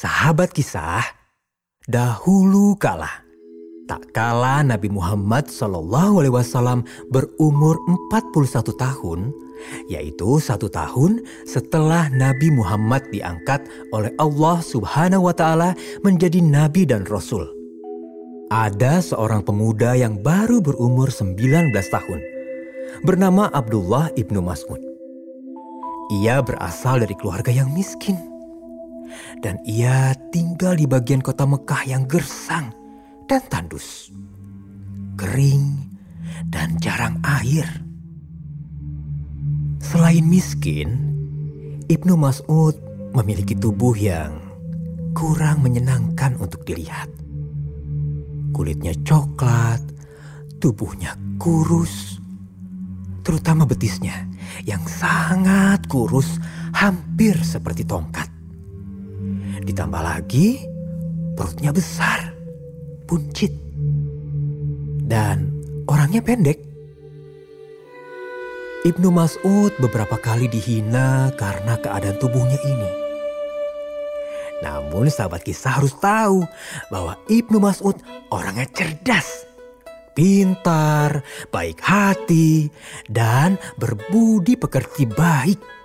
Sahabat kisah, dahulu kala, tak kala Nabi Muhammad Shallallahu Alaihi Wasallam berumur 41 tahun, yaitu satu tahun setelah Nabi Muhammad diangkat oleh Allah Subhanahu wa Ta'ala menjadi nabi dan rasul. Ada seorang pemuda yang baru berumur 19 tahun, bernama Abdullah ibnu Mas'ud. Ia berasal dari keluarga yang miskin dan ia tinggal di bagian kota Mekah yang gersang dan tandus, kering dan jarang air. Selain miskin, Ibnu Mas'ud memiliki tubuh yang kurang menyenangkan untuk dilihat. Kulitnya coklat, tubuhnya kurus, terutama betisnya yang sangat kurus, hampir seperti tongkat. Ditambah lagi, perutnya besar, buncit, dan orangnya pendek. Ibnu Mas'ud beberapa kali dihina karena keadaan tubuhnya ini. Namun sahabat kisah harus tahu bahwa Ibnu Mas'ud orangnya cerdas, pintar, baik hati, dan berbudi pekerti baik.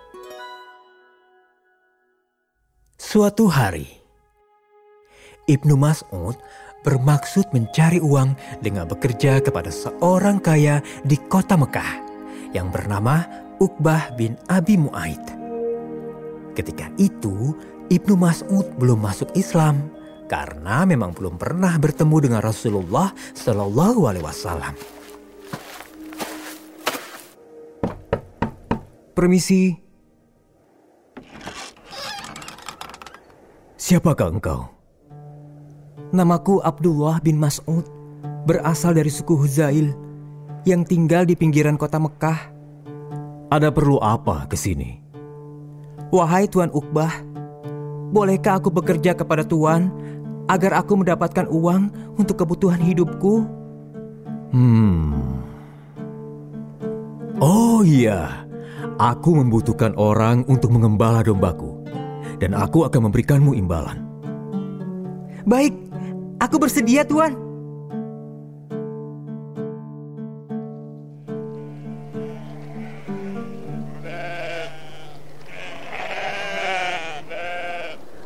Suatu hari, Ibnu Mas'ud bermaksud mencari uang dengan bekerja kepada seorang kaya di kota Mekah yang bernama Uqbah bin Abi Mu'aid. Ketika itu, Ibnu Mas'ud belum masuk Islam karena memang belum pernah bertemu dengan Rasulullah Shallallahu Alaihi Wasallam. Permisi, Siapakah engkau? Namaku Abdullah bin Mas'ud, berasal dari suku Huzail yang tinggal di pinggiran kota Mekah. Ada perlu apa ke sini? Wahai Tuan Uqbah, bolehkah aku bekerja kepada Tuan agar aku mendapatkan uang untuk kebutuhan hidupku? Hmm. Oh iya, aku membutuhkan orang untuk mengembala dombaku dan aku akan memberikanmu imbalan. Baik, aku bersedia, Tuan.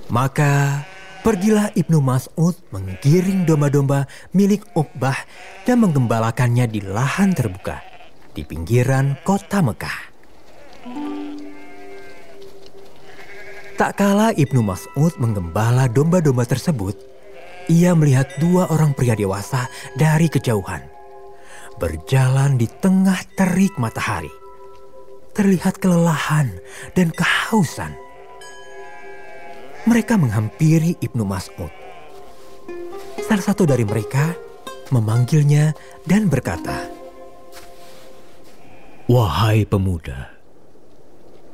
Maka pergilah Ibnu Mas'ud menggiring domba-domba milik Uqbah dan menggembalakannya di lahan terbuka di pinggiran kota Mekah. Tak kala Ibnu Mas'ud menggembala domba-domba tersebut, ia melihat dua orang pria dewasa dari kejauhan. Berjalan di tengah terik matahari. Terlihat kelelahan dan kehausan. Mereka menghampiri Ibnu Mas'ud. Salah satu dari mereka memanggilnya dan berkata, Wahai pemuda,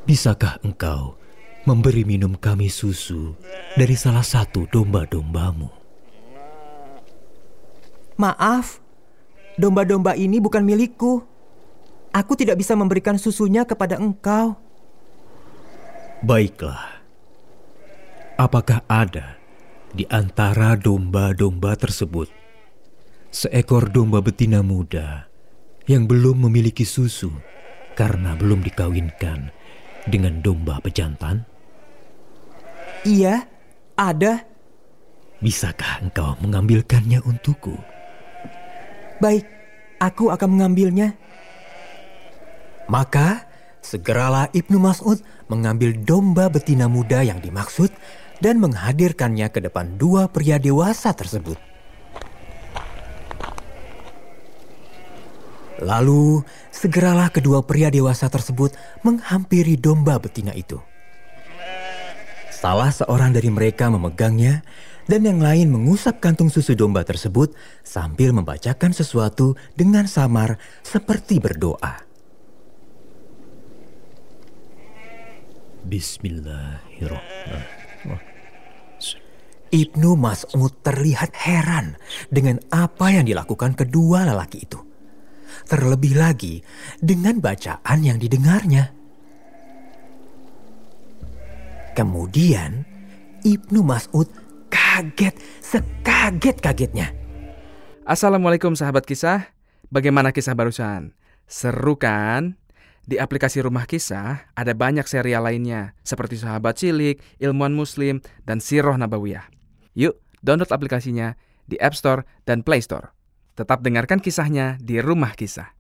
bisakah engkau memberi minum kami susu dari salah satu domba-dombamu. Maaf, domba-domba ini bukan milikku. Aku tidak bisa memberikan susunya kepada engkau. Baiklah. Apakah ada di antara domba-domba tersebut seekor domba betina muda yang belum memiliki susu karena belum dikawinkan dengan domba pejantan? Iya, ada. Bisakah engkau mengambilkannya untukku? Baik, aku akan mengambilnya. Maka segeralah Ibnu Mas'ud mengambil domba betina muda yang dimaksud dan menghadirkannya ke depan dua pria dewasa tersebut. Lalu segeralah kedua pria dewasa tersebut menghampiri domba betina itu. Salah seorang dari mereka memegangnya dan yang lain mengusap kantung susu domba tersebut sambil membacakan sesuatu dengan samar seperti berdoa. Bismillahirrahmanirrahim. Ibnu Mas'ud terlihat heran dengan apa yang dilakukan kedua lelaki itu. Terlebih lagi dengan bacaan yang didengarnya. Kemudian Ibnu Mas'ud kaget sekaget-kagetnya. Assalamualaikum sahabat kisah. Bagaimana kisah barusan? Seru kan? Di aplikasi Rumah Kisah ada banyak serial lainnya seperti Sahabat Cilik, Ilmuwan Muslim, dan Siroh Nabawiyah. Yuk, download aplikasinya di App Store dan Play Store. Tetap dengarkan kisahnya di Rumah Kisah.